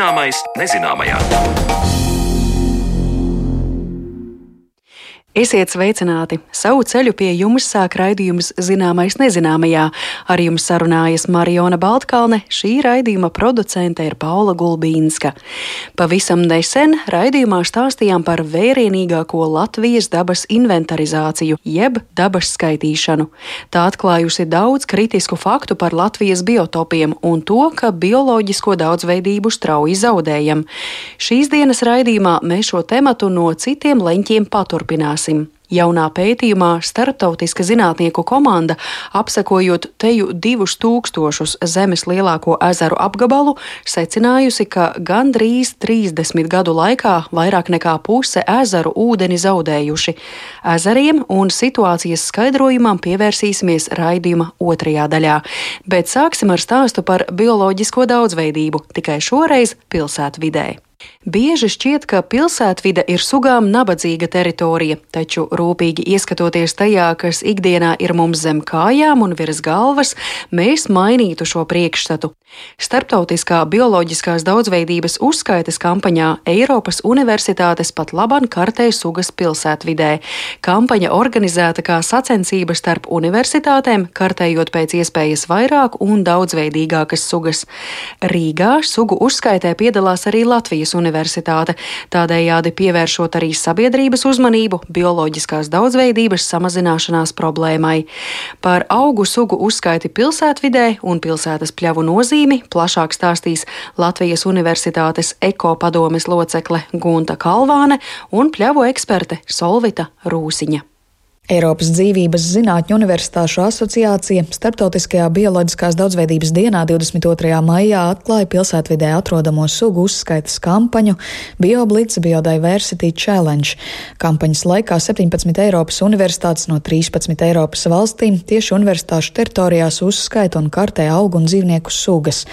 Zināmais nezināmajā. Esiet sveicināti! Savu ceļu pie jums sāk raidījums Zināmais nezināmajā. Ar jums sarunājas Mariona Baltkalne, šī raidījuma producente ir Paula Gulbīnska. Pavisam nesen raidījumā stāstījām par vērienīgāko Latvijas dabas inventarizāciju, jeb dabas skaitīšanu. Tā atklājusi daudz kritisku faktu par Latvijas biotopiem un to, ka bioloģisko daudzveidību strauji zaudējam. Šīs dienas raidījumā mēs šo tematu no citiem leņķiem paturpināsim runāsim. Jaunā pētījumā starptautiska zinātnieku komanda, apsekojot teju divus tūkstošus zemes lielāko ezeru apgabalu, secinājusi, ka gandrīz 30 gadu laikā vairāk nekā puse ezeru ūdeni zaudējuši. Ezeriem un situācijas skaidrojumam pievērsīsimies raidījuma otrajā daļā, bet sāksim ar stāstu par bioloģisko daudzveidību, tikai šoreiz pilsētvidē. Bieži šķiet, ka pilsētvide ir sugām nabadzīga teritorija, taču rūpīgi ieskatoties tajā, kas ikdienā ir mums zem kājām un virs galvas, mēs mainītu šo priekšstatu. Starptautiskā bioloģiskās daudzveidības uzskaites kampaņā Eiropas Universitātes pat laban kartē sugas pilsētvidē. Kampaņa organizēta kā sacensība starp universitātēm, kartējot pēc iespējas vairāk un daudzveidīgākas sugas. Rīgā sugu uzskaitē piedalās arī Latvijas Universitāte. Universitāte, tādējādi pievēršot arī sabiedrības uzmanību bioloģiskās daudzveidības samazināšanās problēmai. Par augu sugu uzskaiti pilsētvidē un pilsētas pļavu nozīmi plašāk stāstīs Latvijas Universitātes ekopadomes locekle Gunta Kalvāne un pļavu eksperte Solvita Rūsiņa. Eiropas Dzīvības Zinātņu Universitāšu asociācija Startautiskajā bioloģiskās daudzveidības dienā 22. maijā atklāja pilsētvidē atrodamo sugu uzskaitas kampaņu BioBlitz Biodiversity Challenge. Kampaņas laikā 17 Eiropas universitātes no 13 Eiropas valstīm tieši universitāšu teritorijās uzskaita un kartē augu un dzīvnieku sugas.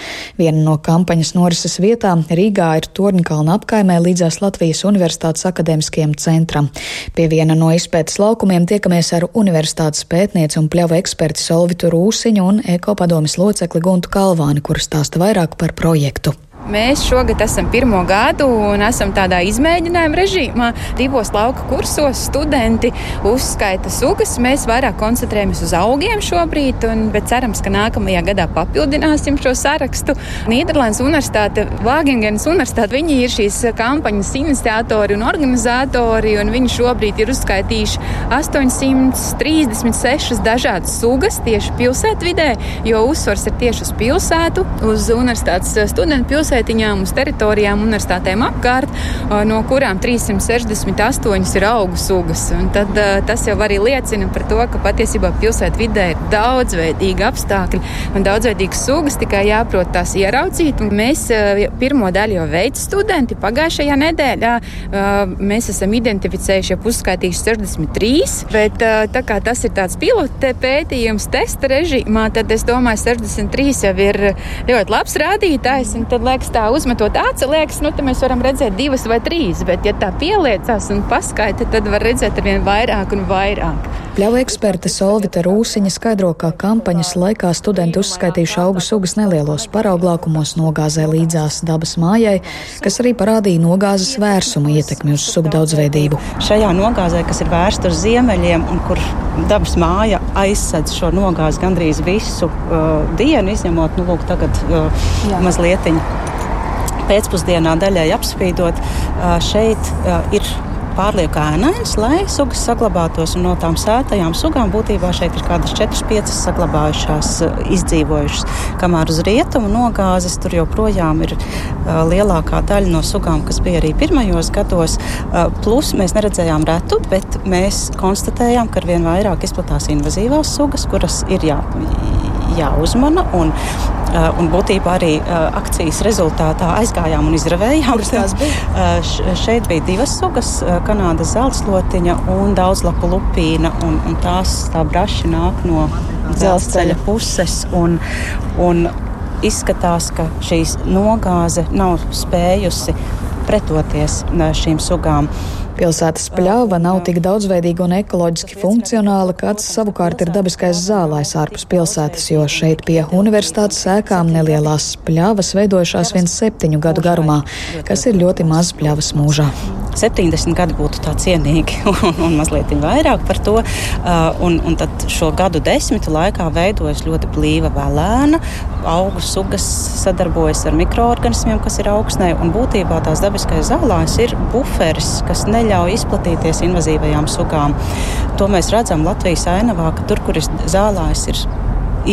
Viena no kampaņas norises vietām Rīgā ir Torņkalna apkaimē līdzās Latvijas Universitātes akadēmiskajam centram. Pie viena no izpētes laukumiem tiek tiekamies ar universitātes pētnieci un pļavu eksperti Solvitu Rūsiņu un ekopadomis locekli Guntu Kalvāni, kuras stāsta vairāk par projektu. Mēs šogad esam pirmo gadu un esam tādā izmēģinājuma režīmā. Divos lauka kursos studenti uzskaita sugas. Mēs vairāk koncentrējamies uz augiem šobrīd, un, bet cerams, ka nākamajā gadā papildināsim šo sarakstu. Nīderlandes universitāte, Vāgengenas universitāte, viņi ir šīs kampaņas iniciatori un organizatori, un viņi šobrīd ir uzskaitījuši 836 dažādas sugas tieši pilsētvidē, jo uzsvars ir tieši uz pilsētu, uz universitātes studentu pilsētu pilsētiņām, uz teritorijām, universitātēm apkārt, no kurām 368 ir augu sugas. Un tad tas jau arī liecina par to, ka patiesībā pilsētu vidē ir daudzveidīgi apstākļi un daudzveidīgas sugas, tikai jāprot tās ieraudzīt. Un mēs pirmo daļu jau veicu studenti pagājušajā nedēļā. Mēs esam identificējuši jau uzskaitījuši 63, bet tā kā tas ir tāds pilota pētījums testa režīmā, tad es domāju, 63 jau ir ļoti labs rādītājs. Tad liekas, liekas, tā uzmetot aci, liekas, nu, mēs varam redzēt divas vai trīs, bet, ja tā pieliecās un paskaita, tad var redzēt ar vien vairāk un vairāk. Pļauja eksperte Solvita Rūsiņa skaidro, ka kampaņas laikā studenti uzskaitījuši augu sugas nelielos parauglākumos nogāzē līdzās dabas mājai, kas arī parādīja nogāzes vērsuma ietekmi uz sugu daudzveidību. Šajā nogāzē, kas ir vērsta uz ziemeļiem un kur dabas māja aizsedz šo nogāzi gandrīz visu uh, dienu, izņemot, nu, lūk, tagad uh, mazliet pēcpusdienā daļai apspīdot, šeit ir pārlieku ēnains, lai sugas saglabātos. No tām sētajām sugām būtībā šeit ir kādas 4-5 saglabājušās, izdzīvojušas. Kamēr uz rietumu nogāzes tur joprojām ir uh, lielākā daļa no sugām, kas bija arī pirmajos gados. Uh, plus mēs neredzējām retu, bet mēs konstatējām, ka arvien vairāk izplatās invazīvās sugas, kuras ir jā, jāuzmana. Un, uh, un būtībā arī uh, akcijas rezultātā aizgājām un izravējām. Uh, šeit bija divas sugas - Kanādas zeltslotiņa un daudzlapu lupīna. Un, un tās tā braši nāk no dzelzceļa puses. Un, un izskatās, ka šīs nogāze nav spējusi pretoties šīm sugām. Pilsētas pļāva nav tik daudzveidīga un ekoloģiski funkcionāla, kāds savukārt ir dabiskais zālājs ārpus pilsētas, jo šeit pie universitātes sēkām nelielās pļāvas veidojušās viens septiņu gadu garumā, kas ir ļoti maz pļavas mūžā. 70 gadi būtu tā cienīgi, un, un mazliet vairāk par to. Un, un tad šo gadu desmitu laikā veidojas ļoti blīva vēlēna. Augu sugas sadarbojas ar mikroorganismiem, kas ir augsnē, un būtībā tās dabiskais zālājs ir buferis, kas neļauj izplatīties invazīvajām sugām. To mēs redzam Latvijas ainavā, ka tur, kur ir zālājs, ir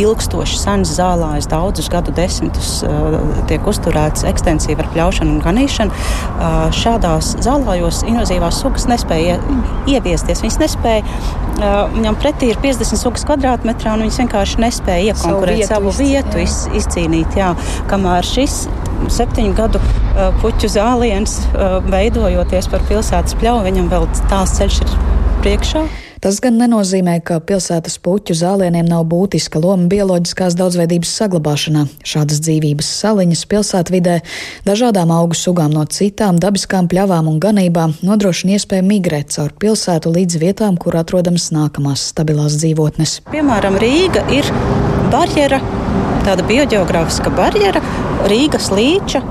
ilgstoši sens zālājs, daudzus gadu desmitus uh, tiek uzturēts ekstensīvi ar pļaušanu un ganīšanu. Uh, šādās zālājos invazīvās sugas nespēja ieviesties. Viņas nespēja, uh, viņam pretī ir 50 sugas kvadrātmetrā, un viņas vienkārši nespēja iekonkurēt savu vietu, savu vietu iz, izcīnīt. Jā, kamēr šis septiņu gadu uh, puķu zāliens, uh, veidojoties par pilsētas pļauju, viņam vēl tāls ceļš ir priekšā. Tas gan nenozīmē, ka pilsētas puķu zālieniem nav būtiska loma bioloģiskās daudzveidības saglabāšanā. Šādas dzīvības saliņas pilsētvidē dažādām augu sugām no citām dabiskām pļavām un ganībām nodrošina iespēju migrēt caur pilsētu līdz vietām, kur atrodamas nākamās stabilās dzīvotnes. Piemēram, Rīga ir barjera, tāda biogeogrāfiska barjera, Rīgas līča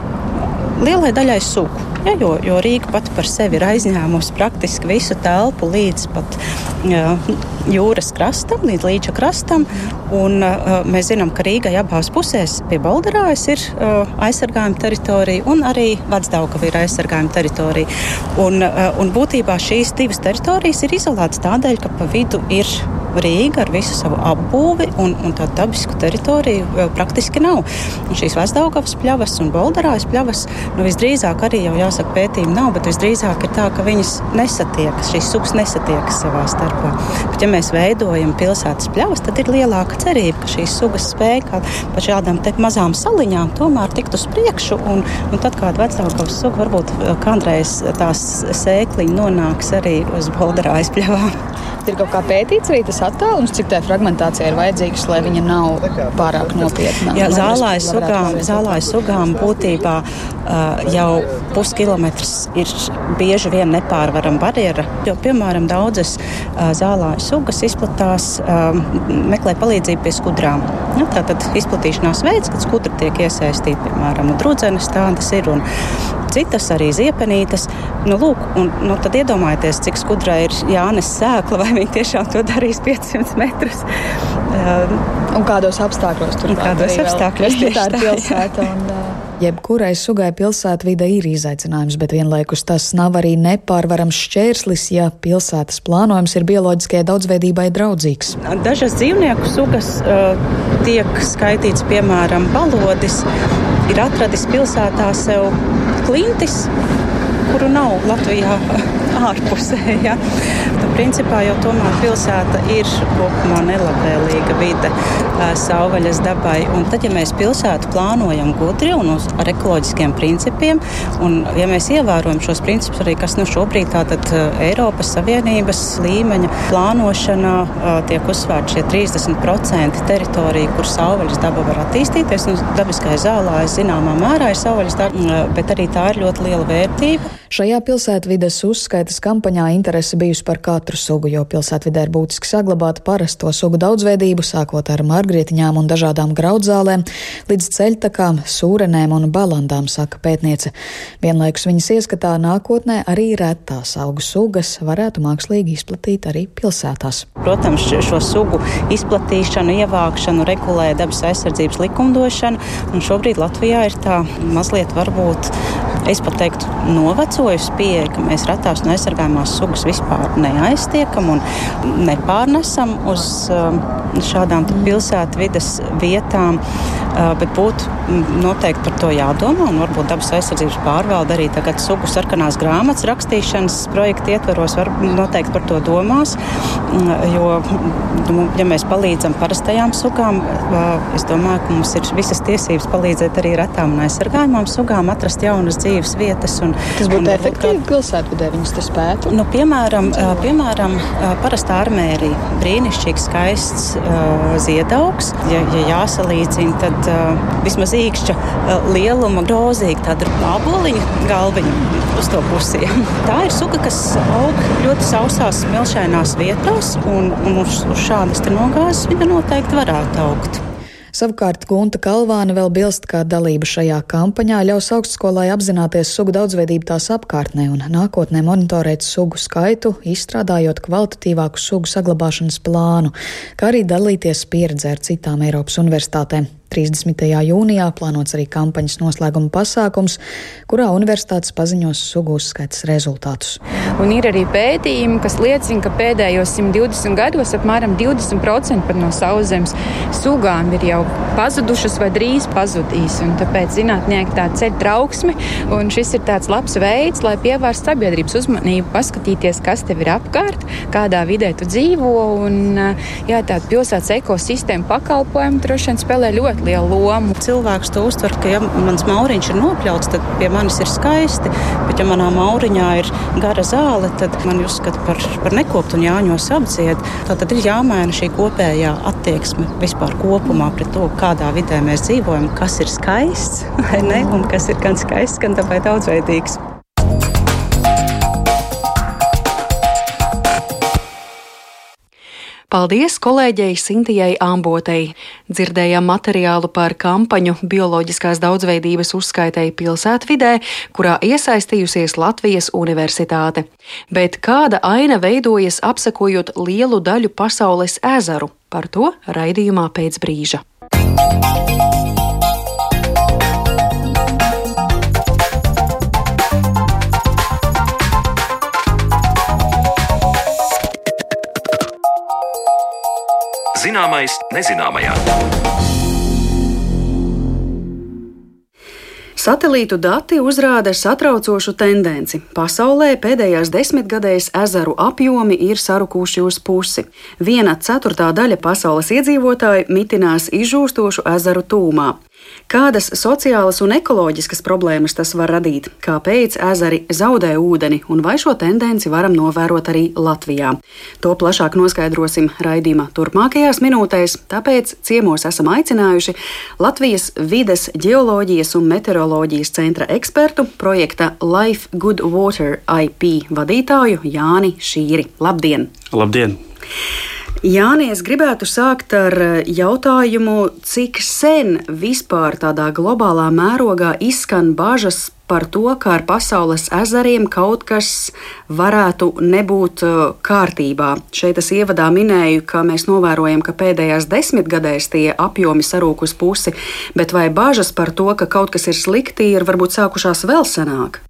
lielai daļai sugu. Ja, jo, jo Rīga pati par sevi ir aizņēmusi praktiski visu telpu līdz pat jā, jūras krastam, līdz līča krastam. Un, uh, mēs zinām, ka Rīgai abās pusēs pie Baldarājas ir uh, aizsargājuma teritorija un arī Vecdaugava ir aizsargājuma teritorija. Un, uh, un būtībā šīs divas teritorijas ir izolētas tādēļ, ka pa vidu ir Rīga ar visu savu apbūvi un, un tādu dabisku teritoriju praktiski nav. Un šīs Vecdaugavas pļavas un Bolderājas pļavas nu, visdrīzāk arī jau jāsaka pētījumi nav, bet visdrīzāk ir tā, ka viņas nesatiekas, šīs sugas nesatiekas savā starpā. Bet, ja mēs veidojam pilsētas pļavas, tad ir lielāka cerība, ka šīs sugas spēj kā pa šādām mazām saliņām tomēr tikt uz priekšu. Un, un tad kāda Vecdaugavas suga varbūt kādreiz tās sēkliņi nonāks arī uz Bolderājas pļavām. Ir kaut kā pētīts arī tas attālums, cik tā fragmentācija ir vajadzīga, lai viņa nav pārāk nopietna. Jā, zālājas sugām, zālājas sugām būtībā uh, jau puskilometrs ir bieži vien nepārvarama barjera. Jo, piemēram, daudzas uh, zālājas sugas izplatās, uh, meklē palīdzību pie skudrām. Ja, tā tad izplatīšanās veids, kad skudra tiek iesaistīta, piemēram, drudzenes tādas ir. Un, citas, arī ziepenītes. Nu, lūk, un, nu, tad iedomājieties, cik skudra ir jānes sēkla, vai viņi tiešām to darīs 500 metrus. Un kādos apstākļos tur kādos apstākļos vēl, tā ir pilsēta. Un, uh... Jebkurai sugai pilsētvide ir izaicinājums, bet vienlaikus tas nav arī nepārvarams šķērslis, ja pilsētas plānojums ir bioloģiskajai daudzveidībai draudzīgs. Dažas dzīvnieku sugas uh, tiek skaitīts, piemēram, balodis, ir atradis pilsētā sev klintis, kuru nav Latvijā ārpusē. Ja? Nu, principā jau tomēr pilsēta ir kopumā nelabvēlīga vide savvaļas dabai. Un tad, ja mēs pilsētu plānojam gudri un uz, ar ekoloģiskiem principiem, un ja mēs ievērojam šos principus arī, kas nu šobrīd tātad Eiropas Savienības līmeņa plānošanā tiek uzsvērts šie 30% teritorija, kur savvaļas daba var attīstīties, un dabiskais zālājs zināmā mērā ir savvaļas daba, bet arī tā ir ļoti liela vērtība. Šajā pilsētvides uzskaitas kampaņā interese bijusi par katru sugu, jo pilsētvidē ir būtiski saglabāt parasto sugu daudzveidību, sākot ar margrietiņām un dažādām graudzālēm, līdz ceļtakām, sūrenēm un balandām, saka pētniece. Vienlaikus viņas ieskatā nākotnē arī retās augu sugas varētu mākslīgi izplatīt arī pilsētās. Protams, šo sugu izplatīšanu, ievākšanu regulē dabas aizsardzības likumdošana, un šobrīd Latvijā ir tā mazliet varbūt es pat teiktu, novecojusi pieeja, ka mēs retās un aizsargājumās sugas vispār neaiztiekam un nepārnesam uz um, šādām pilsētu vides vietām. Uh, bet būtu noteikti par to jādomā. Varbūt dabas aizsardzības pārvalde arī tagad sugu sarkanās grāmatas rakstīšanas projekta ietveros var noteikti par to domās. Mm, jo, nu, ja mēs palīdzam parastajām sugām, uh, es domāju, ka mums ir visas tiesības palīdzēt arī retām un aizsargājumām sugām atrast jaunas dzīves vietas. Un, Tas būtu efektīvi pilsētvidē, viņas to spētu. Nu, piemēram, piemēram, parastā armērija - brīnišķīgs, skaists ziedaugs. Ja, ja jāsalīdzina, tad uh, vismaz īkšķa lieluma grozīga tāda āboliņa galviņa uz to pusi. Tā ir suga, kas aug ļoti sausās, smilšainās vietās, un, un uz, uz šādas nogāzes viņa noteikti varētu augt. Savukārt Gunta Kalvāne vēl bilst, ka dalība šajā kampaņā ļaus augstskolai apzināties sugu daudzveidību tās apkārtnē un nākotnē monitorēt sugu skaitu, izstrādājot kvalitatīvāku sugu saglabāšanas plānu, kā arī dalīties pieredzē ar citām Eiropas universitātēm. 30. jūnijā plānots arī kampaņas noslēguma pasākums, kurā universitātes paziņos sugu uzskaitas rezultātus. Un ir arī pētījumi, kas liecina, ka pēdējos 120 gados apmēram 20% no sauszemes sugām ir jau pazudušas vai drīz pazudīs. Un tāpēc zinātnieki tā ceļ trauksmi, un šis ir tāds labs veids, lai pievērstu sabiedrības uzmanību, paskatīties, kas tev ir apkārt, kādā vidē tu dzīvo. Un, jā, tāda pilsētas ekosistēma pakalpojumi droši vien spēlē ļoti lielu lomu. Cilvēks to uztver, ka, ja mans mauriņš ir nopļauts, tad pie manis ir skaisti, bet ja manā mauriņā ir gara zāle, tad man uzskata par, par nekoptu un jāņos apdzied. Tad ir jāmaina šī kopējā attieksme vispār kopumā pret to, kādā vidē mēs dzīvojam, kas ir skaists ne, un kas ir gan skaists, gan dabūj daudzveidīgs. Paldies kolēģei Sintijai Ambotei. Dzirdējām materiālu par kampaņu bioloģiskās daudzveidības uzskaitēji pilsētvidē, kurā iesaistījusies Latvijas Universitāte. Bet kāda aina veidojas apsekojot lielu daļu pasaules ezeru? Par to raidījumā pēc brīža. Zināmais nezināmajā. Satelītu dati uzrāda satraucošu tendenci. Pasaulē pēdējās desmitgadēs ezeru apjomi ir sarukuši uz pusi. Viena ceturtā daļa pasaules iedzīvotāju mitinās izžūstošu ezeru tūmā. Kādas sociālas un ekoloģiskas problēmas tas var radīt? Kāpēc ezeri zaudē ūdeni un vai šo tendenci varam novērot arī Latvijā? To plašāk noskaidrosim raidījuma turpmākajās minūtēs, tāpēc ciemos esam aicinājuši Latvijas vides, geoloģijas un meteoroloģijas centra ekspertu projekta Life Good Water IP vadītāju Jāni Šīri. Labdien! Labdien! Jāni, es gribētu sākt ar eh, jautājumu, cik sen vispār tādā globālā mērogā izskan bažas par to, ka ar pasaules ezeriem kaut kas varētu nebūt eh, kārtībā. Šeit es ievadā minēju, ka mēs novērojam, ka pēdējās desmitgadēs tie apjomi sarūk uz pusi, bet vai bažas par to, ka kaut kas ir slikti, ir varbūt sākušās vēl senāk?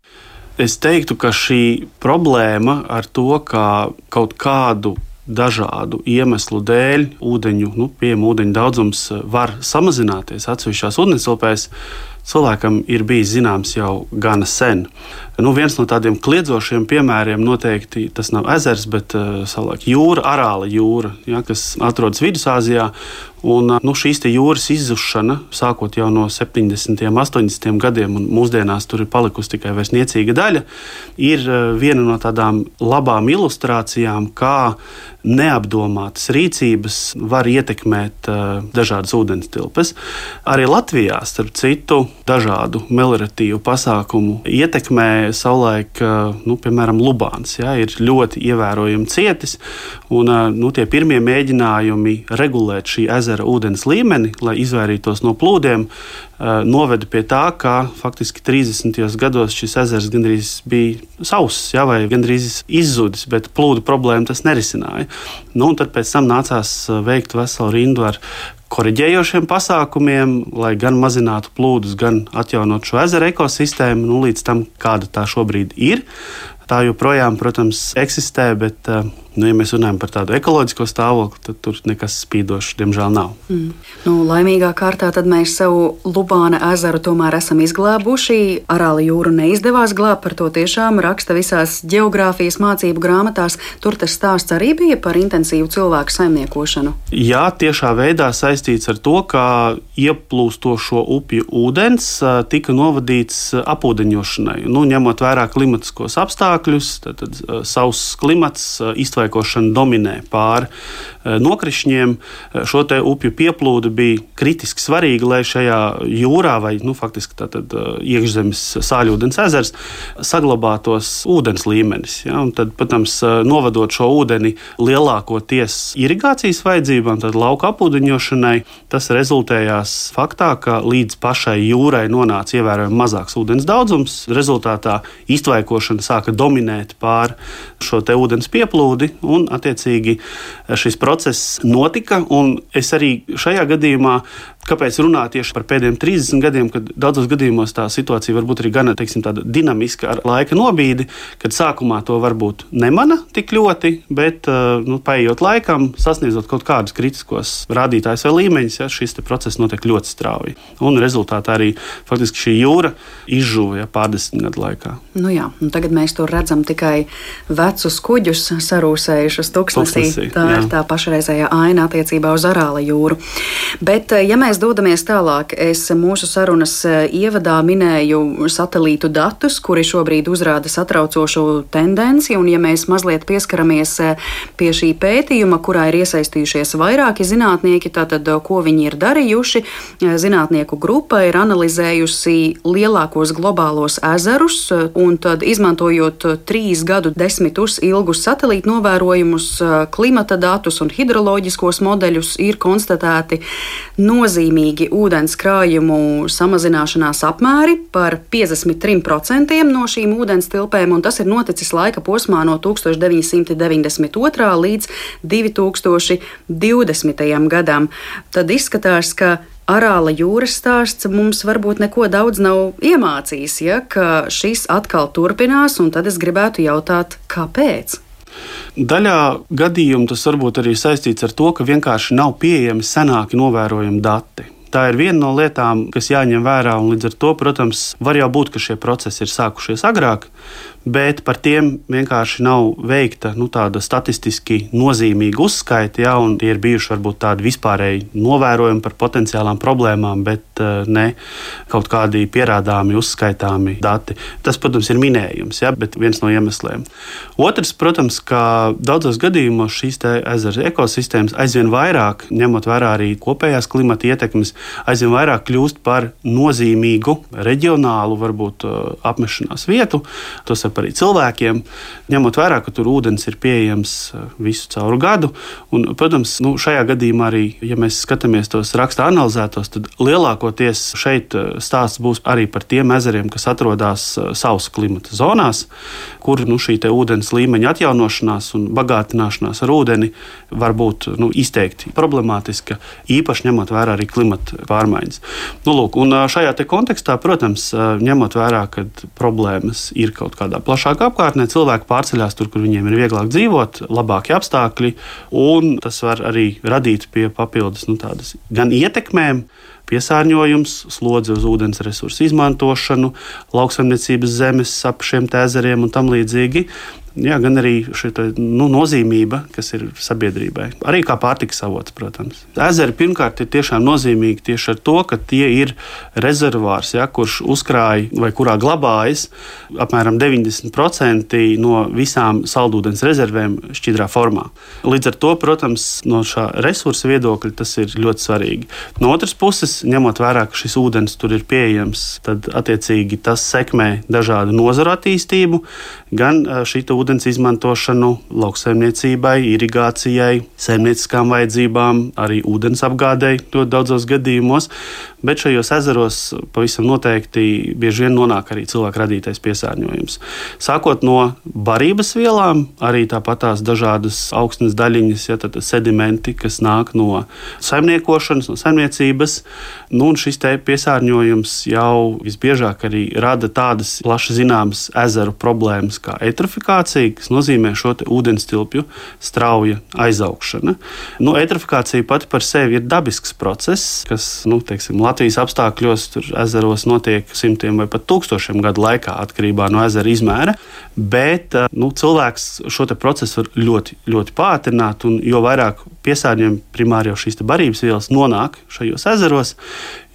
Es teiktu, ka šī problēma ar to, ka kaut kādu dažādu iemeslu dēļ ūdeņu, nu, pieejama ūdeņa daudzums eh, var samazināties atsevišķās ūdenstilpēs, cilvēkam ir bijis zināms jau gana sen. Nu, viens no tādiem kliedzošiem piemēriem noteikti tas nav ezers, bet uh, savulaik jūra, Arāla jūra, ja, kas atrodas Vidusāzijā. Un, nu, šīs jūras izzušana, sākot jau no 70. un 80. gadiem, un mūsdienās tur ir palikusi tikai niecīga daļa, ir viena no tādām labām ilustrācijām, kā neapdomātas rīcības var ietekmēt uh, dažādas ūdens tilpes. Arī Latvijā, starp citu, dažādu melioratīvu pasākumu ietekmē savulaik, uh, nu, piemēram, Lubāns. Ja, ir ļoti ievērojami cietis, un uh, nu, tie pirmie mēģinājumi regulēt šī ezera ūdens līmeni, lai izvairītos no plūdiem, noveda pie tā, ka faktiski 30. gados šis ezers gandrīz bija sauss, ja, vai gandrīz izzudis, bet plūdu problēmu tas nerisināja. Nu, tad pēc tam nācās eh, veikt veselu rindu ar korģējošiem pasākumiem, lai gan mazinātu plūdus, gan atjaunot šo ezeru ekosistēmu, nu, līdz tam, kāda tā šobrīd ir. Tā joprojām, protams, eksistē, bet uh, Nu, ja mēs runājam par tādu ekoloģisko stāvokli, tad tur nekas spīdošs, diemžēl, nav. Mm. Nu, laimīgā kārtā mēs savu Lubāna ezeru tomēr esam izglābuši. Arāla jūru neizdevās glābt, par to tiešām raksta visās geogrāfijas mācību grāmatās. Tur tas stāsts arī bija par intensīvu cilvēku saimniekošanu. Jā, tiešā veidā saistīts ar to, ka ieplūstošo upju ūdens tika novadīts apūdeņošanai. Nu, ņemot vērā klimatiskos apstākļus, tad, tad sauss klimats iztvērts izsaikošana dominē pāri nokrišņiem. Šo upju pieplūde bija kritiski svarīga, lai šajā jūrā vai nu, faktiski tātad, iekšzemes sāļūdens ezers saglabātos ūdens līmenis. Ja? Un tad, protams, novadot šo ūdeni lielākoties irigācijas vajadzībām, tad lauka apūdeņošanai, tas rezultējās faktā, ka līdz pašai jūrai nonāca ievērojami mazāks ūdens daudzums. Rezultātā iztvaikošana sāka dominēt pār šo ūdens pieplūdi, un attiecīgi šis process notika. Es arī šajā gadījumā Kāpēc runāt tieši par pēdējiem 30 gadiem, kad daudzos gadījumos tā situācija var būt arī gana teiksim, dinamiska ar laika nobīdi, kad sākumā to varbūt nemana tik ļoti, bet uh, nu, paiet laikam, sasniedzot kaut kādus kritiskos rādītājus vai līmeņus, ja, šis process notiek ļoti strauji. Un rezultātā arī faktiski šī jūra izžuva ja, pārdesmit gadu laikā. Nu jā, tagad mēs tur redzam tikai vecus kuģus sarūsējušus tuksnesī. tuksnesī tā jā. ir tā pašreizējā aina attiecībā uz Arāla jūru. Bet, uh, ja mēs dodamies tālāk, es mūsu sarunas eh, ievadā minēju satelītu datus, kuri šobrīd uzrāda satraucošu tendenci. Un, ja mēs mazliet pieskaramies eh, pie šī pētījuma, kurā ir iesaistījušies vairāki zinātnieki, tad eh, ko viņi ir darījuši? Zinātnieku grupa ir analizējusi lielākos globālos ezerus, un tad izmantojot trīs gadu desmitus ilgus satelītu novērojumus, klimata datus un hidroloģiskos modeļus, ir konstatēti nozīmīgi ūdens krājumu samazināšanās apmēri par 53% no šīm ūdens tilpēm, un tas ir noticis laika posmā no 1992. līdz 2020. gadam. Tad izskatās, ka Arāla jūras stāsts mums varbūt neko daudz nav iemācījis, ja šis atkal turpinās, un tad es gribētu jautāt, kāpēc? Daļā gadījumu tas varbūt arī saistīts ar to, ka vienkārši nav pieejami senāki novērojami dati. Tā ir viena no lietām, kas jāņem vērā, līdz ar to, protams, var jau būt, ka šie procesi ir sākušies agrāk, bet par tiem vienkārši nav veikta nu, tāda statistiski nozīmīga uzskaita. Ja, tie ir bijuši varbūt tādi vispārēji novērojumi par potenciālām problēmām, bet uh, ne kaut kādi pierādāmi, uzskaitāmi dati. Tas, protams, ir minējums, ja, bet viens no iemesliem. Otrs, protams, ka daudzos gadījumos šīs ezera ekosistēmas aizvien vairāk, ņemot vērā arī kopējās klimata ietekmes, aizvien vairāk kļūst par nozīmīgu reģionālu, varbūt uh, apmešanās vietu. Tas arī cilvēkiem, ņemot vērā, ka tur ūdens ir pieejams uh, visu cauru gadu. Un, protams, nu, šajā gadījumā arī, ja mēs skatāmies tos raksta analizētos, tad lielākoties šeit uh, stāsts būs arī par tiem ezeriem, kas atrodas sausa klimata zonās, kur nu, šī ūdens līmeņa atjaunošanās un bagātināšanās ar ūdeni var būt nu, izteikti problemātiska, īpaši ņemot vērā arī klimata pārmaiņas. Nu, lūk, šajā kontekstā, protams, ņemot vērā, ka problēmas ir kaut kādā plašākā apkārtnē, cilvēki pārceļās tur, kur viņiem ir vieglāk dzīvot, labāki apstākļi, un tas var arī radīt pie papildus nu, gan ietekmēm, piesārņojums, slodzi uz ūdens resursu izmantošanu, lauksaimniecības zemes ap šiem ezeriem un tam līdzīgi jā, gan arī šī nu, nozīmība, kas ir sabiedrībai. Arī kā pārtikas avots, protams. Ezeri pirmkārt ir tiešām nozīmīgi tieši ar to, ka tie ir rezervārs, ja, kurš uzkrāja vai kurā glabājas apmēram 90% no visām saldūdens rezervēm šķidrā formā. Līdz ar to, protams, no šā resursa viedokļa tas ir ļoti svarīgi. No otras puses, ņemot vērā, ka šis ūdens tur ir pieejams, tad attiecīgi tas sekmē dažādu nozaru attīstību, gan šī ūdens izmantošanu lauksaimniecībai, irigācijai, saimnieciskām vajadzībām, arī ūdens apgādēji ļoti daudzos gadījumos. Bet šajos ezeros pavisam noteikti bieži vien nonāk arī cilvēku radītais piesārņojums. Sākot no barības vielām, arī tāpat tās dažādas augstnes daļiņas, ja, sedimenti, kas nāk no saimniekošanas, no saimniecības. Nu, šis piesārņojums jau visbiežāk arī rada tādas plaši zināmas ezeru problēmas kā eitrofikācija kas nozīmē šo ūdens tilpju strauja aizaugšana. Nu, eitrofikācija pati par sevi ir dabisks process, kas nu, teiksim, Latvijas apstākļos, tur ezeros notiek simtiem vai pat tūkstošiem gadu laikā, atkarībā no ezera izmēra. Bet eh, nu, cilvēks šo procesu var ļoti, ļoti pātrināt, un jo vairāk piesārņojumu primāri jau šīs barības vielas nonāk šajos ezeros,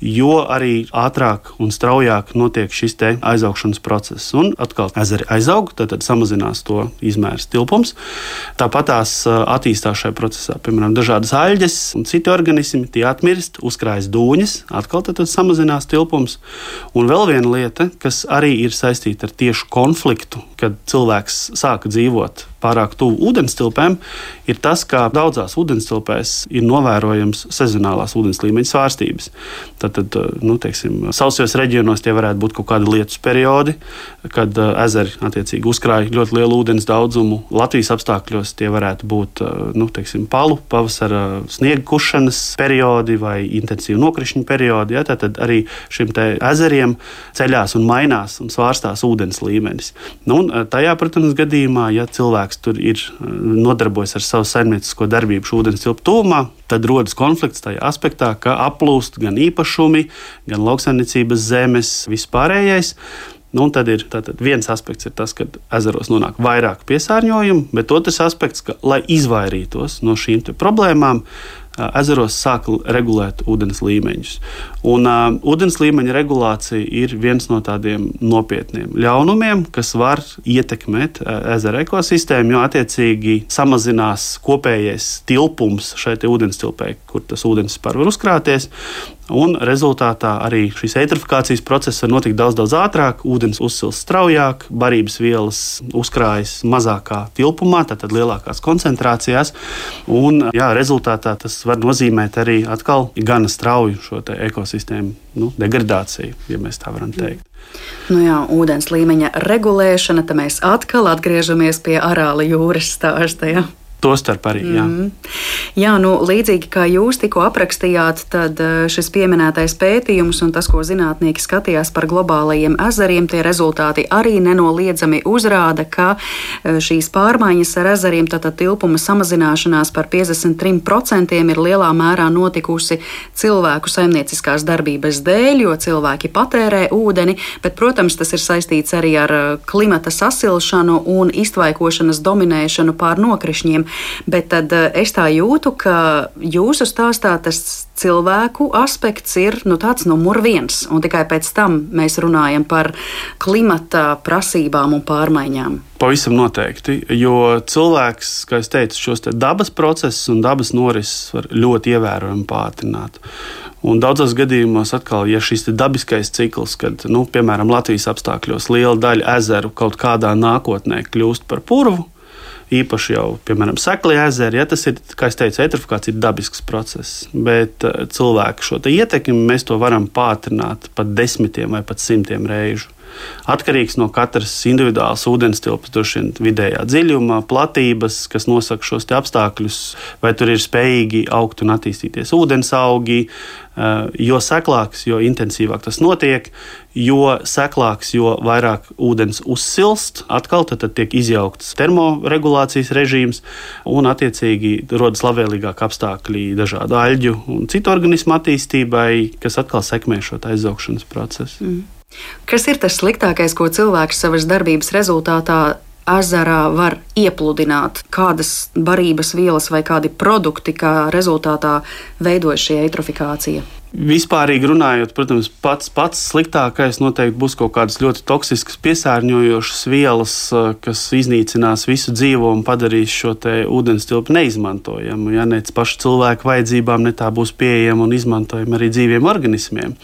jo arī ātrāk un straujāk notiek šis aizaugšanas process. Un atkal ezeri aizaug, tad, samazinās to izmērs tilpums. Tāpat tās attīstās šajā procesā, piemēram, dažādas aļģes un citi organismi, tie atmirst, uzkrājas dūņas, atkal tad samazinās tilpums. Un vēl viena lieta, kas arī ir saistīta ar tiešu konfliktu, kad cilvēks sāka dzīvot pārāk tuvu ūdenstilpēm, ir tas, ka daudzās ūdenstilpēs ir novērojams sezonālās ūdens līmeņa svārstības. Tad, tad nu, teiksim, sausos reģionos tie varētu būt kaut kādi lietus periodi, kad uh, ezeri attiecīgi uzkrāja ļoti lielu ūdens daudzumu. Latvijas apstākļos tie varētu būt uh, nu, teiksim, palu, pavasara sniega kušanas periodi vai intensīvu nokrišņu periodi. Ja, tad arī šim ezeriem ceļās un mainās un svārstās ūdens līmenis. Nu, un, tajā, protams, gadījumā, ja cilvēks cilvēks tur ir eh, nodarbojas ar savu saimniecisko darbību ūdens tilpu tūmā, tad rodas konflikts tajā aspektā, ka aplūst gan īpašumi, gan lauksaimniecības zemes, vispārējais. Nu, tad ir tātad, viens aspekts, ir tas, ka ezeros nonāk vairāk piesārņojumu, bet otrs aspekts, ka, lai izvairītos no šīm problēmām, ezeros sāk regulēt ūdens līmeņus. Un, uh, ūdens līmeņa regulācija ir viens no tādiem nopietniem ļaunumiem, kas var ietekmēt ezera ekosistēmu, jo attiecīgi samazinās kopējais tilpums šai ūdens tilpē, kur tas ūdens vispār var uzkrāties. Un rezultātā arī šīs eitrofikācijas process var notikt daudz, daudz ātrāk, ūdens uzsils straujāk, barības vielas uzkrājas mazākā tilpumā, tātad lielākās koncentrācijās. Un, jā, rezultātā tas var nozīmēt arī gana strauju šo ekosistēmu nu, degradāciju, ja mēs tā varam teikt. Nu jā, ūdens līmeņa regulēšana, tad mēs atkal atgriežamies pie arāla jūras stāsta. Ja? Tostarp arī. Jā. Mm. jā, nu, līdzīgi kā jūs tikko aprakstījāt, tad eh, šis pieminētais pētījums un tas, ko zinātnieki skatījās par globālajiem ezeriem, tie rezultāti arī nenoliedzami uzrāda, ka eh, šīs pārmaiņas ar ezeriem, tātad tilpuma samazināšanās par 53% ir lielā mērā notikusi cilvēku saimnieciskās darbības dēļ, jo cilvēki patērē ūdeni, bet, protams, tas ir saistīts arī ar eh, klimata sasilšanu un iztvaikošanas dominēšanu pār nokrišņiem. Bet tad eh, es tā jūtu, ka jūsu stāstā tas cilvēku aspekts ir nu, tāds numur viens, un tikai pēc tam mēs runājam par klimata prasībām un pārmaiņām. Pavisam noteikti, jo cilvēks, kā jau teicu, šos te dabas procesus un dabas norises var ļoti ievērojami pātrināt. Un daudzos gadījumos, atkal, ja šis dabiskais cikls, kad, nu, piemēram, Latvijas apstākļos liela daļa ezeru kaut kādā nākotnē kļūst par purvu, īpaši jau, piemēram, sekli ezeri. Ja, tas ir, kā jau teicu, eitrofikācija ir dabisks process, bet uh, cilvēku šo ietekmi mēs to varam pātrināt pat desmitiem vai pat simtiem reižu. Atkarīgs no katras individuālas ūdens tilpas, droši vien vidējā dziļuma, platības, kas nosaka šos apstākļus, vai tur ir spējīgi augt un attīstīties ūdens augi. Eh, jo seklāks, jo intensīvāk tas notiek, jo seklāks, jo vairāk ūdens uzsilst, atkal tad, tad tiek izjaukts termoregulācijas režīms, un attiecīgi rodas labvēlīgāki apstākļi dažādu aļģu un citu organismu attīstībai, kas atkal sekmē šo aizaugšanas procesu. Mm. Kas ir tas sliktākais, ko cilvēks savas darbības rezultātā ezerā var iepludināt? Kādas barības vielas vai kādi produkti, kā rezultātā veidojas šī eitrofikācija? Vispārīgi runājot, protams, pats, pats sliktākais noteikti būs kaut kādas ļoti toksiskas, piesārņojošas vielas, eh, kas iznīcinās visu dzīvo un padarīs šo ūdens tilpu neizmantojamu. Ja ne pašu cilvēku vajadzībām, ne tā būs pieejama un izmantojama arī dzīviem organismiem.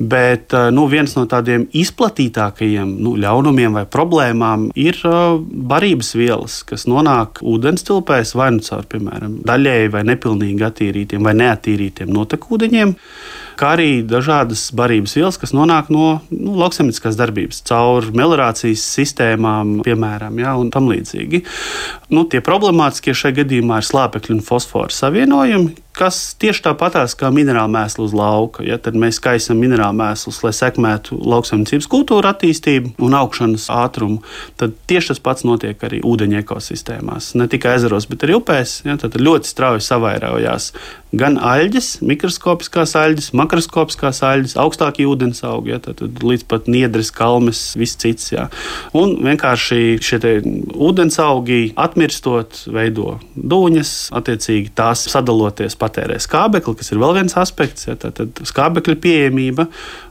Bet eh, nu, viens no tādiem izplatītākajiem nu, ļaunumiem vai problēmām ir uh, barības vielas, kas nonāk ūdens tilpēs vai nu caur, piemēram, daļēji vai nepilnīgi attīrītiem vai neatīrītiem notekūdeņiem kā arī dažādas barības vielas, kas nonāk no nu, lauksaimnieciskās darbības, caur meliorācijas sistēmām, piemēram, ja, un tam līdzīgi. Nu, tie problemātiskie šajā gadījumā ir slāpekļu un fosforu savienojumi, kas tieši tāpatās kā minerāla mēslu uz lauka. Ja, tad mēs kaisam minerālu mēslus, lai sekmētu lauksaimniecības kultūra attīstību un augšanas ātrumu. Tad tieši tas pats notiek arī ūdeņa ekosistēmās. Ne tikai ezeros, bet arī upēs. Ja, tad ļoti strauji savairojās gan aļģes, mikroskopiskās aļģes, makroskopiskās aļģes, augstākie ūdens augi, ja, tad līdz pat niedres, kalmes, viss cits. Ja. Un vienkārši šie ūdens augi atmirstot, veido dūņas, attiecīgi tās sadaloties patērē skābekli, kas ir vēl viens aspekts, ja, tad, tad skābekļa pieejamība.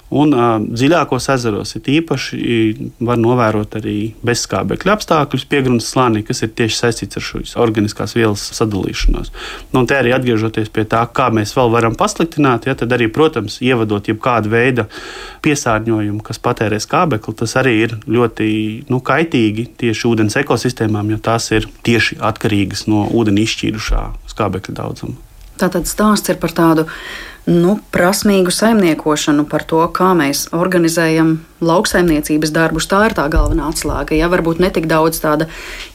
Un uh, dziļākos ezeros ir īpaši var novērot arī bezskābekļa apstākļus, piegruntes slānī, kas ir tieši saistīts ar šīs organiskās vielas sadalīšanos. Nu, te arī atgriežoties pie tā, kā mēs vēl varam pasliktināt, ja, tad arī, protams, ievadot jebkādu veidu piesārņojumu, kas patērē skābekli, tas arī ir ļoti nu, kaitīgi tieši ūdens ekosistēmām, jo tās ir tieši atkarīgas no ūdeni izšķīrušā skābekļa daudzuma. Tātad stāsts ir par tādu nu, prasmīgu saimniekošanu, par to, kā mēs organizējam lauksaimniecības darbus. Tā ir tā galvenā atslēga. Ja varbūt ne tik daudz tāda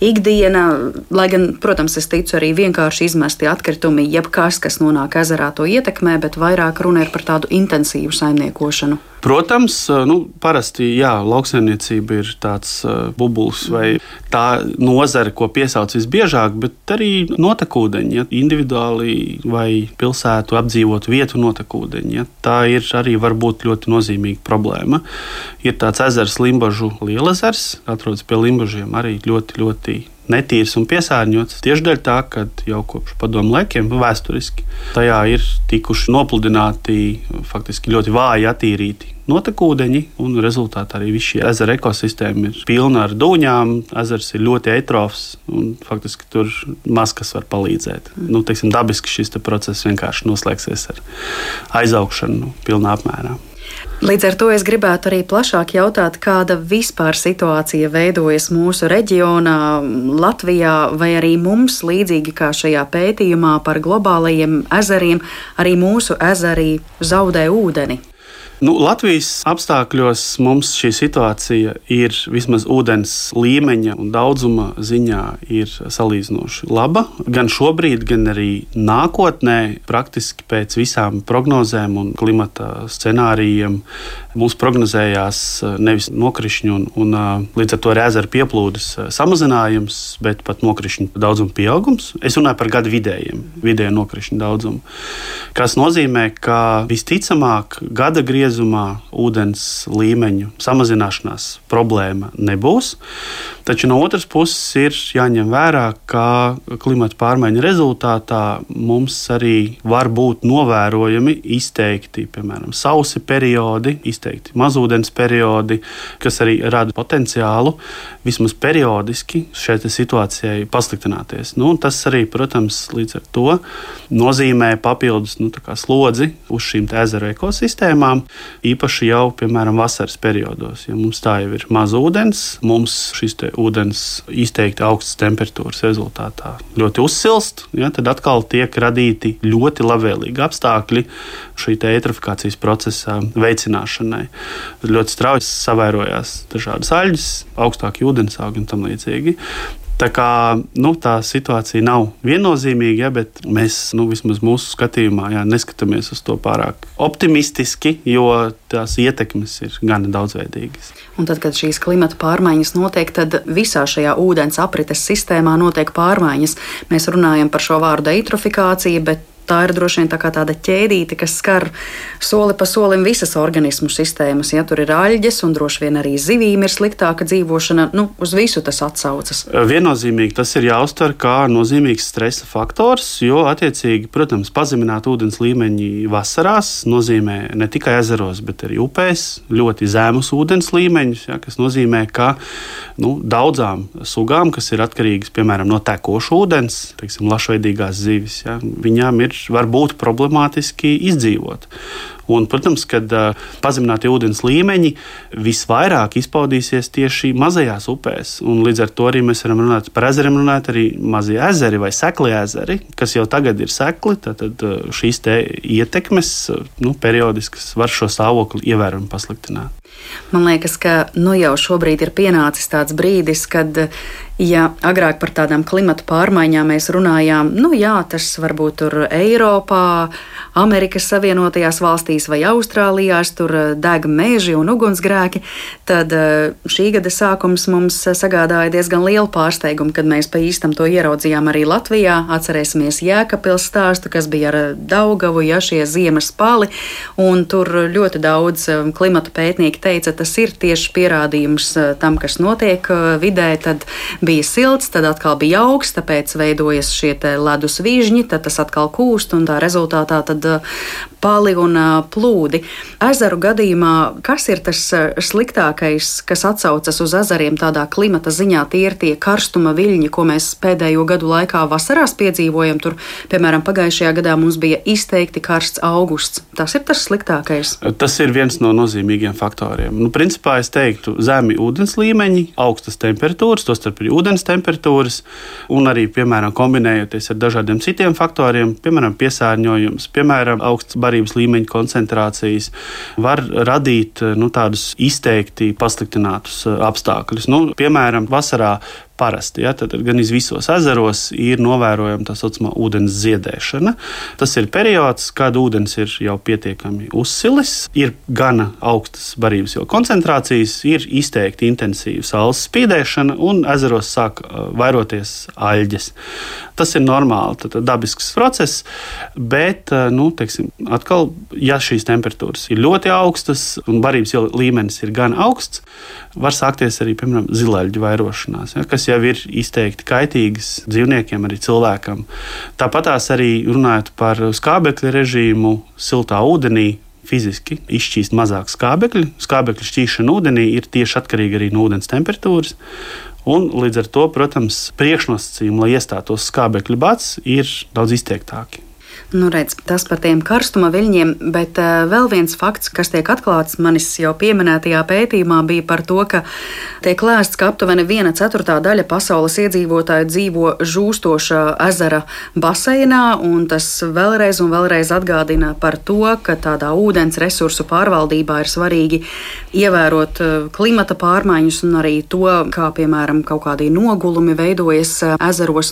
ikdiena, lai gan, protams, es ticu arī vienkārši izmesti atkritumi, jebkas, kas nonāk ezerā, to ietekmē, bet vairāk runa ir par tādu intensīvu saimniekošanu. Protams, nu, parasti jā, lauksaimniecība ir tāds uh, bubulis vai tā nozare, ko piesauc visbiežāk, bet arī notekūdeņi, ja, individuāli vai pilsētu apdzīvot vietu notekūdeņi. Ja, tā ir arī var būt ļoti nozīmīga problēma ir tāds ezers Limbažu lielezers, atrodas pie Limbažiem, arī ļoti, ļoti netīrs un piesārņots. Tieši dēļ tā, ka jau kopš padomu laikiem vēsturiski tajā ir tikuši nopludināti faktiski ļoti vāji attīrīti notekūdeņi, un rezultātā arī viss šī ezera ekosistēma ir pilna ar dūņām. Ezers ir ļoti eitrofs, un faktiski tur maz kas var palīdzēt. Nu, teiksim, dabiski šis te process vienkārši noslēgsies ar aizaugšanu pilnā apmērā. Līdz ar to es gribētu arī plašāk jautāt, kāda vispār situācija veidojas mūsu reģionā, Latvijā, vai arī mums, līdzīgi kā šajā pētījumā par globālajiem ezeriem, arī mūsu ezeri zaudē ūdeni. Nu, Latvijas apstākļos mums šī situācija ir vismaz ūdens līmeņa un daudzuma ziņā ir salīdzinoši laba. Gan šobrīd, gan arī nākotnē, praktiski pēc visām prognozēm un klimata scenārijiem, mums prognozējās eh, nevis nokrišņu un, un eh, līdz ar to arī ezeru pieplūdes eh, samazinājums, bet pat nokrišņu daudzuma pieaugums. Es runāju par gadu vidējiem, vidēju nokrišņu daudzumu. Tas nozīmē, ka visticamāk gada griezumā griezumā ūdens līmeņu samazināšanās problēma nebūs. Taču no otras puses ir jāņem vērā, ka klimata pārmaiņu rezultātā mums arī var būt novērojami izteikti, piemēram, sausi periodi, izteikti mazūdens periodi, kas arī rada potenciālu vismaz periodiski šai situācijai pasliktināties. Nu, tas arī, protams, līdz ar to nozīmē papildus nu, slodzi uz šīm ezeru ekosistēmām, īpaši jau, piemēram, vasaras periodos. Ja mums tā jau ir maz ūdens, mums šis ūdens izteikti augstas temperatūras rezultātā ļoti uzsilst, ja, tad atkal tiek radīti ļoti labvēlīgi apstākļi šī eitrofikācijas procesa veicināšanai. Ļoti strauji savērojās dažādas aļģes, augstāki ūdensaugi un tam līdzīgi. Tā kā nu, tā situācija nav viennozīmīga, ja, bet mēs nu, vismaz mūsu skatījumā jā, neskatāmies uz to pārāk optimistiski, jo tās ietekmes ir gan daudzveidīgas. Un tad, kad šīs klimata pārmaiņas notiek, tad visā šajā ūdens aprites sistēmā notiek pārmaiņas. Mēs runājam par šo vārdu eitrofikācija, bet tā ir droši vien tā tāda ķēdīte, kas skar soli pa solim visas organismu sistēmas. Ja tur ir aļģes, un droši vien arī zivīm ir sliktāka dzīvošana, nu, uz visu tas atsaucas. Viennozīmīgi tas ir jāuztver kā nozīmīgs stresa faktors, jo, attiecīgi, protams, pazemināt ūdens līmeņi vasarās nozīmē ne tikai ezeros, bet arī upēs ļoti zemus ūdens līmeņus, ja, kas nozīmē, ka nu, daudzām sugām, kas ir atkarīgas piemēram no tekoša ūdens, teiksim, lašveidīgās zivis, ja, viņām ir var būt problemātiski izdzīvot. Un, protams, kad uh, pazeminātie ūdens līmeņi visvairāk izpaudīsies tieši mazajās upēs. Un līdz ar to arī mēs varam runāt par ezeriem, runāt arī mazie ezeri vai sekli ezeri, kas jau tagad ir sekli. Tad, šīs ietekmes nu, periodiskas var šo stāvokli ievērojami pasliktināt. Man liekas, ka nu jau šobrīd ir pienācis tāds brīdis, kad, ja agrāk par tādām klimatu pārmaiņām mēs runājām, nu jā, tas varbūt tur Eiropā, Amerikas Savienotajās valstīs vai Austrālijā, tur deg meži un ugunsgrēki, tad eh, šī gada sākums mums sagādāja diezgan lielu pārsteigumu, kad mēs pa īstam to ieraudzījām arī Latvijā. Atcerēsimies Jēkabils stāstu, kas bija ar Daugavu, ja šie ziemas pali, un tur ļoti daudz eh, klimatu pētnieki teica, tas ir tieši pierādījums eh, tam, kas notiek vidē, tad bija silts, tad atkal bija augsts, tāpēc veidojas šie ledus vižņi, tad tas atkal kūst un tā rezultātā tad pali un plūdi. Ezeru gadījumā, kas ir tas sliktākais, kas atsaucas uz ezeriem tādā klimata ziņā, tie ir tie karstuma viļņi, ko mēs pēdējo gadu laikā vasarās piedzīvojam. Tur, piemēram, pagājušajā gadā mums bija izteikti karsts augusts. Tas ir tas sliktākais. Tas ir viens no nozīmīgiem faktoriem. Nu, principā es teiktu, zemi ūdens līmeņi, augstas temperatūras, tostarp arī ūdens temperatūras, un arī, piemēram, kombinējoties ar dažādiem citiem faktoriem, piemēram, piesārņojums, piemēram, augsts barības līmeņa koncentrācijas var radīt nu, tādus izteikti pasliktinātus eh, apstākļus. Nu, piemēram, vasarā parasti. Ja, tad gan visos ezeros ir novērojama tā saucamā ūdens ziedēšana. Tas ir periods, kad ūdens ir jau pietiekami uzsilis, ir gana augstas barības koncentrācijas, ir izteikti intensīva saules spīdēšana un ezeros sāk vairoties aļģes. Tas ir normāli, tad dabisks process, bet, uh, nu, teiksim, atkal, ja šīs temperatūras ir ļoti augstas un barības līmenis ir gan augsts, var sākties arī, piemēram, zilaļģu vairošanās, ja, kas jau ir izteikti kaitīgas dzīvniekiem, arī cilvēkam. Tāpat arī runājot par skābekļa režīmu, siltā ūdenī. Fiziski izšķīst mazāk skābekļu. Skābekļa šķīšana ūdenī ir tieši atkarīga arī no ūdens temperatūras. Un līdz ar to, protams, priekšnosacījumi, lai iestātos skābekļa bats, ir daudz izteiktāki. Nu, redz, tas par tiem karstuma viļņiem, bet uh, vēl viens fakts, kas tiek atklāts manis jau pieminētajā pētījumā, bija par to, ka tiek lēsts, ka aptuveni viena ceturtā daļa pasaules iedzīvotāju dzīvo žūstošā ezera baseinā, un tas vēlreiz un vēlreiz atgādina par to, ka tādā ūdens resursu pārvaldībā ir svarīgi ievērot uh, klimata pārmaiņas un arī to, kā piemēram kaut kādi nogulumi veidojas uh, ezeros.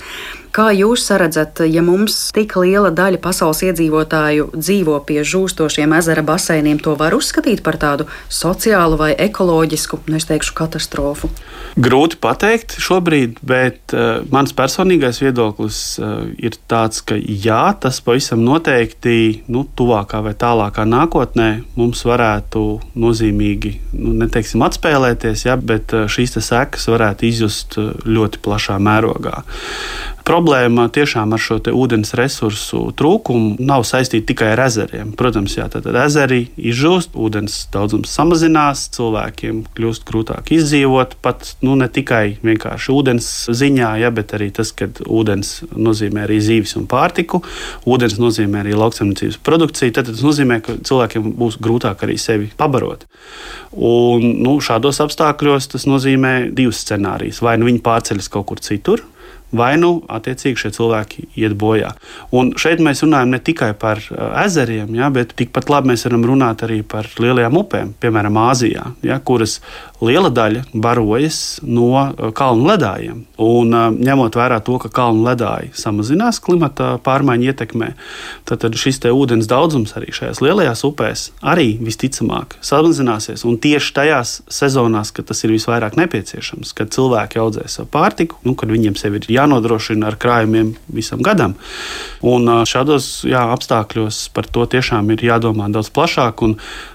Kā jūs redzat, ja mums tik liela daļa pasaules iedzīvotāju dzīvo pie žūstošiem ezera baseiniem, to var uzskatīt par tādu sociālu vai ekoloģisku, nu, es teikšu, katastrofu? Grūti pateikt šobrīd, bet uh, mans personīgais viedoklis uh, ir tāds, ka jā, tas pavisam noteikti nu, tuvākā vai tālākā nākotnē mums varētu nozīmīgi, nu, neteiksim, atspēlēties, ja, bet uh, šīs sekas varētu izjust ļoti plašā mērogā. Problēma tiešām ar šo ūdens resursu trūkumu nav saistīta tikai ar ezeriem. Protams, jā, tad ezeri izžūst, ūdens daudzums samazinās, cilvēkiem kļūst grūtāk izdzīvot. Pat nu, ne tikai vienkārši ūdens ziņā, ja, bet arī tas, ka ūdens nozīmē arī zīves un pārtiku, ūdens nozīmē arī lauksaimniecības produkciju. Tad tas nozīmē, ka cilvēkiem būs grūtāk arī sevi pabarot. Un, nu, šādos apstākļos tas nozīmē divus scenārijus. Vai nu viņi pārceļas kaut kur citur, vai nu attiecīgi šie cilvēki iet bojā. Un šeit mēs runājam ne tikai par uh, ezeriem, ja, bet tikpat labi mēs varam runāt arī par lielajām upēm, piemēram, Āzijā, ja, kuras liela daļa barojas no uh, kalnu ledājiem. Un, uh, ņemot vērā to, ka kalnu ledāji samazinās klimata pārmaiņu ietekmē, tad, tad šis ūdens daudzums arī šajās lielajās upēs arī visticamāk samazināsies. Un tieši tajās sezonās, kad tas ir visvairāk nepieciešams, kad cilvēki audzē savu pārtiku, nu, kad viņiem sevi ir jānodrošina ar krājumiem visam gadam. Un šādos jā, apstākļos par to tiešām ir jādomā daudz plašāk.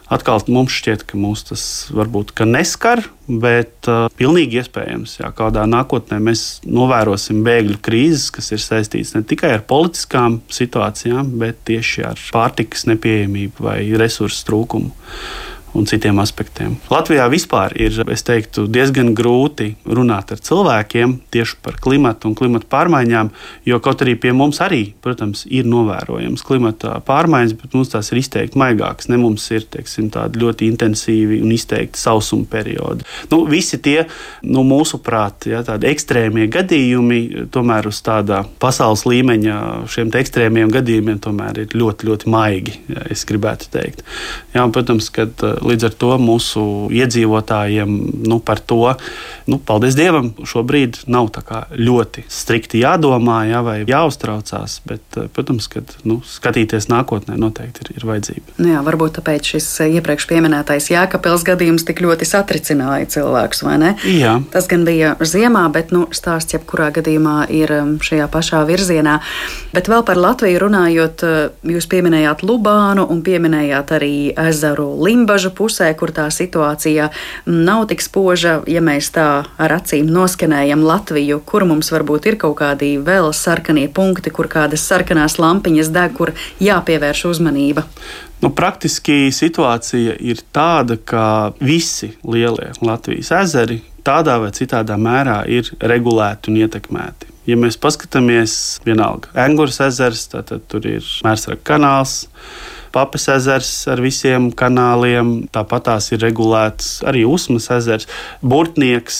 Atkal mums šķiet, ka mūs tas varbūt neskar, bet uh, pilnīgi iespējams, ka kādā nākotnē mēs novērosim bēgļu krīzes, kas ir saistītas ne tikai ar politiskām situācijām, bet tieši ar pārtikas nepieejamību vai resursu trūkumu un citiem aspektiem. Latvijā vispār ir teiktu, diezgan grūti runāt ar cilvēkiem tieši par klimatu un klimatu pārmaiņām, jo kaut arī pie mums arī, protams, ir novērojams klimata pārmaiņas, bet mums tās ir izteikti maigākas. Ne mums ir teiksim, tādi ļoti intensīvi un izteikti sausuma periodi. Nu, visi tie, nu, mūsuprāt, ja, tādi ekstrēmie gadījumi, tomēr uz tāda pasaules līmeņa šiem ekstrēmiem gadījumiem tomēr ir ļoti, ļoti maigi, ja, es gribētu teikt. Jā, un, protams, ka Līdz ar to mūsu iedzīvotājiem nu, par to, nu, paldies Dievam, šobrīd nav ļoti strikti jādomā ja, vai jāuztraucās. Bet, eh, protams, ka nu, skatīties nākotnē noteikti ir, ir vajadzība. Nu jā, varbūt tāpēc šis eh, iepriekš minētais Jēkabils gadījums tik ļoti satricināja cilvēkus, vai ne? Jā. Tas gan bija ziemā, bet nu, stāsts jebkurā gadījumā ir um, šajā pašā virzienā. Bet vēl par Latviju runājot, eh, jūs pieminējāt Lubānu un pieminējāt arī ezeru Limbažu pusē, kur tā situācija nav tik spoža, ja mēs tā ar acīm noskenējam Latviju, kur mums varbūt ir kaut kādi vēl sarkanie punkti, kur kādas sarkanās lampiņas deg, kur jāpievērš uzmanība? Nu, praktiski situācija ir tāda, ka visi lielie Latvijas ezeri tādā vai citādā mērā ir regulēti un ietekmēti. Ja mēs paskatāmies, vienalga, Angūras ezers, tad tur ir Mērsraka kanāls. Papas ezers ar visiem kanāliem, tāpat tās ir regulēts arī Usmas ezers. Burtnieks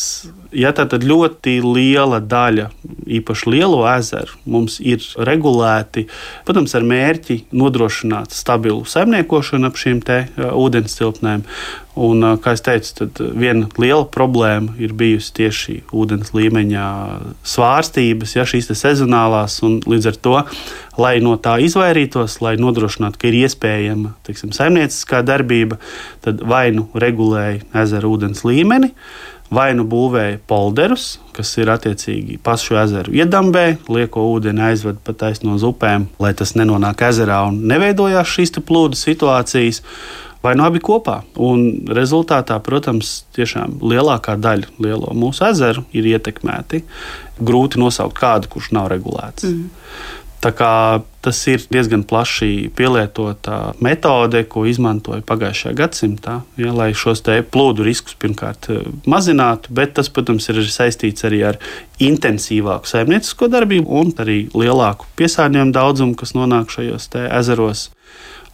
Ja tā tad ļoti liela daļa, īpaši lielo ezeru, mums ir regulēti, protams, ar mērķi nodrošināt stabilu saimniekošanu ap šīm te ūdens tilpnēm. Un, kā jau teicu, tad viena liela problēma ir bijusi tieši ūdens līmeņa svārstības, ja šīs sezonālās, un līdz ar to, lai no tā izvairītos, lai nodrošinātu, ka ir iespējama teiksim, saimnieciskā darbība, tad vai nu regulēja ezeru ūdens līmeni, vai nu būvēja polderus, kas ir attiecīgi pašu ezeru iedambē, lieko ūdeni aizved pa taisno upēm, lai tas nenonāk ezerā un neveidojās šīs plūdu situācijas. Vai nu abi kopā. Un rezultātā, protams, tiešām lielākā daļa lielo mūsu ezeru ir ietekmēti. Grūti nosaukt kādu, kurš nav regulēts. Mm. Tas ir diezgan plaši pielietota metode, ko izmantoja pagājušajā gadsimtā, ja, lai šos plūdu riskus pirmkārt eh, mazinātu, bet tas, protams, ir saistīts arī ar intensīvāku saimniecisko darbību un arī lielāku piesārņojumu daudzumu, kas nonāk šajos ezeros.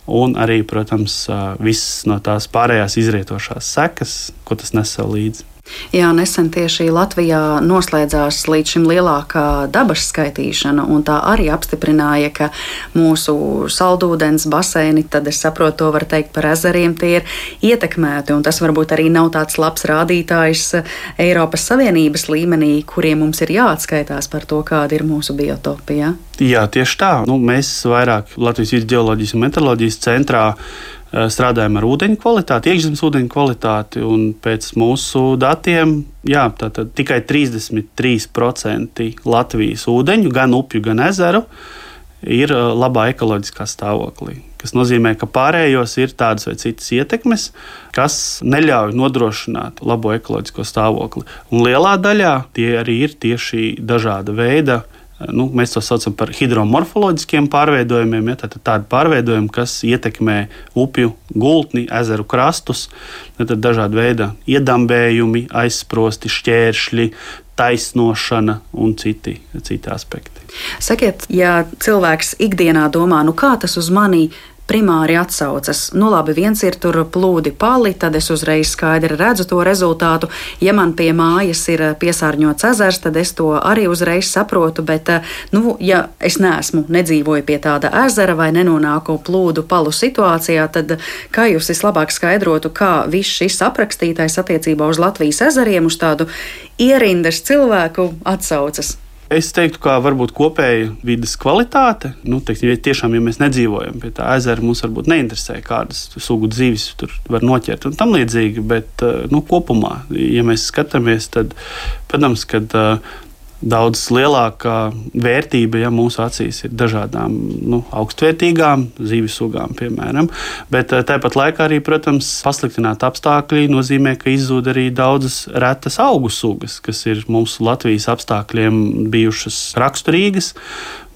Un arī, protams, visas no tās pārējās izrietošās sekas, ko tas nes sev līdzi. Jā, nesen tieši Latvijā noslēdzās līdz šim lielākā dabas skaitīšana, un tā arī apstiprināja, ka mūsu saldūdens baseini, tad es saprotu, to var teikt par ezeriem, tie ir ietekmēti, un tas varbūt arī nav tāds labs rādītājs Eiropas Savienības līmenī, kuriem mums ir jāatskaitās par to, kāda ir mūsu biotopija. Jā, tieši tā. Nu, mēs vairāk Latvijas vidus geoloģijas un meteoroloģijas centrā Eh, strādājam ar ūdeņu kvalitāti, iekšzemes ūdeņu kvalitāti. Pēc mūsu datiem jā, tikai 33% Latvijas ūdeņu, gan upju, gan ezeru, ir eh, labā ekoloģiskā stāvoklī. Tas nozīmē, ka pārējos ir tādas vai citas ietekmes, kas neļauj nodrošināt labo ekoloģisko stāvokli. Un lielā daļā tie arī ir tieši dažāda veida nu, mēs to saucam par hidromorfoloģiskiem pārveidojumiem. Ja, tad tādi pārveidojumi, kas ietekmē upju gultni, ezeru krastus, tad dažādi veidi iedambējumi, aizsprosti, šķēršļi, taisnošana un citi, citi aspekti. Sakiet, ja cilvēks ikdienā domā, nu kā tas uz mani primāri atsaucas. Nu, labi, viens ir tur plūdi pali, tad es uzreiz skaidri redzu to rezultātu. Ja man pie mājas ir piesārņots ezers, tad es to arī uzreiz saprotu. Bet, nu, ja es neesmu nedzīvoju pie tāda ezera vai nenonāku plūdu palu situācijā, tad kā jūs vislabāk skaidrotu, kā viss šis aprakstītais attiecībā uz Latvijas ezeriem, uz tādu ierindas cilvēku atsaucas? Es teiktu, ka varbūt kopēja vidas kvalitāte. Nu, teiksim, ja tiešām, ja mēs nedzīvojam pie tā ezera, mums varbūt neinteresē, kādas sugu dzīves tur var noķert un tam līdzīgi. Bet eh, nu, kopumā, ja mēs skatāmies, tad, protams, kad uh, daudz lielākā vērtība ja, mūsu acīs ir dažādām nu, augstvērtīgām zīves sugām, piemēram. Bet eh, tāpat laikā arī, protams, pasliktināt apstākļi nozīmē, ka izzūd arī daudzas retas augu sugas, kas ir mūsu Latvijas apstākļiem bijušas raksturīgas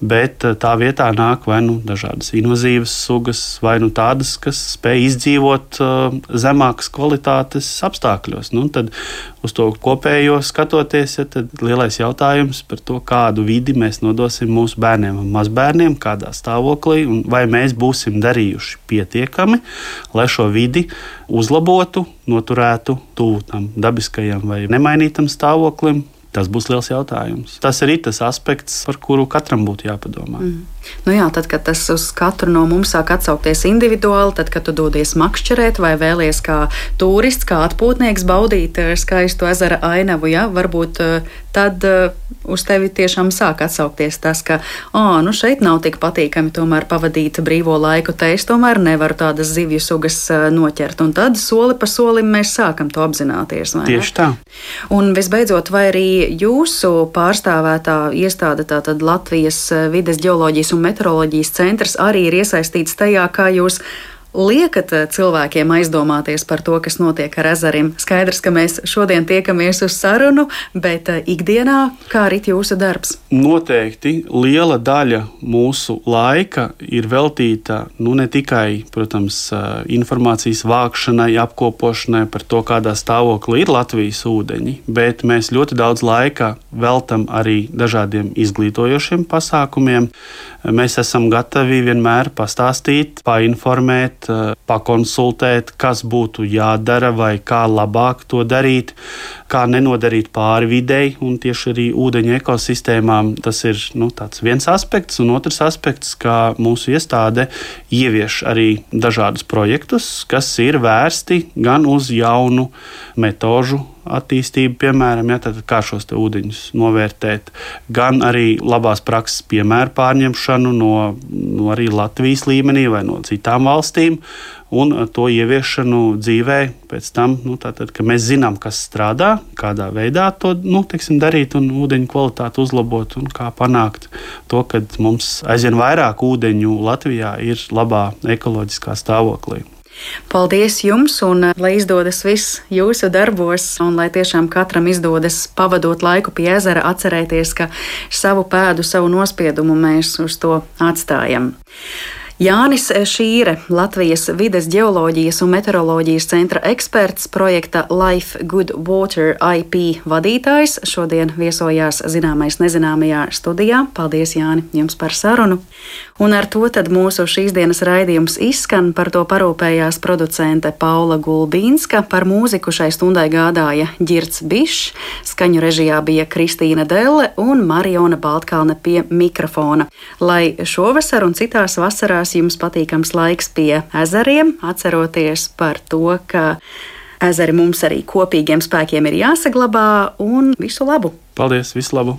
bet eh, tā vietā nāk vai nu dažādas invazīvas sugas, vai nu tādas, kas spēj izdzīvot uh, zemākas kvalitātes apstākļos. Nu, tad uz to kopējo skatoties, ja, tad lielais jautājums par to, kādu vidi mēs nodosim mūsu bērniem un mazbērniem, kādā stāvoklī, un vai mēs būsim darījuši pietiekami, lai šo vidi uzlabotu, noturētu tuvu tam dabiskajam vai nemainītam stāvoklim, Tas būs liels jautājums. Tas ir tas aspekts, par kuru katram būtu jāpadomā. Mm. Nu jā, tad, kad tas uz katru no mums sāk atsaukties individuāli, tad, kad tu dodies makšķerēt vai vēlies kā turists, kā atpūtnieks baudīt eh, skaistu ezera ainavu, jā, varbūt eh, tad uh, uz tevi tiešām sāk atsaukties tas, ka, oh, nu šeit nav tik patīkami tomēr pavadīt brīvo laiku, te es tomēr nevaru tādas zivju sugas noķert. Un tad soli pa solim mēs sākam to apzināties. Tieši tā. Un visbeidzot, vai arī jūsu pārstāvētā iestāde, tātad Latvijas vides geoloģijas un meteoroloģijas centrs, arī ir iesaistīts tajā, kā jūs liekat eh, cilvēkiem aizdomāties par to, kas notiek ar ezerim? Skaidrs, ka mēs šodien tiekamies uz sarunu, bet eh, ikdienā kā rit jūsu darbs? Noteikti liela daļa mūsu laika ir veltīta nu, ne tikai protams, eh, informācijas vākšanai, apkopošanai par to, kādā stāvoklī ir Latvijas ūdeņi, bet mēs ļoti daudz laika veltam arī dažādiem izglītojošiem pasākumiem. Mēs esam gatavi vienmēr pastāstīt, painformēt, pakonsultēt, kas būtu jādara vai kā labāk to darīt, kā nenodarīt pāri videi un tieši arī ūdeņu ekosistēmām. Tas ir nu, viens aspekts, un otrs aspekts, kā mūsu iestāde ievieš arī dažādus projektus, kas ir vērsti gan uz jaunu metožu attīstību, piemēram, ja, kā šos ūdeņus novērtēt, gan arī labās prakses piemēru pārņemšanu no, no arī Latvijas līmenī vai no citām valstīm. Un to ieviešanu dzīvē, pēc tam, nu, tātad, ka mēs zinām, kas strādā, kādā veidā to nu, teiksim, darīt, un ūdeņu kvalitāti uzlabot, un kā panākt to, ka mums aizvien vairāk ūdeņu Latvijā ir labā ekoloģiskā stāvoklī. Paldies jums, un eh, lai izdodas viss jūsu darbos, un lai tiešām katram izdodas pavadot laiku pie ezera, atcerēties, ka savu pēdu, savu nospiedumu mēs uz to atstājam. Jānis Šīre, Latvijas vides geoloģijas un meteoroloģijas centra eksperts, projekta Life Good Water IP vadītājs, šodien viesojās zināmais nezināmajā studijā. Paldies, Jāni, jums par sarunu! Un ar to mūsu šīs dienas raidījums izskan. Par to parūpējās producente Paula Gulbīnska. Par mūziku šai stundai gādāja Girts Bišs, skaņu režijā bija Kristīna Delle un Mariona Baltkalne pie mikrofona. Lai šovasar un citās vasarās jums patīkams laiks pie ezeriem, atceroties par to, ka ezeri mums arī kopīgiem spēkiem ir jāsaglabā un visu labu! Paldies, visu labu!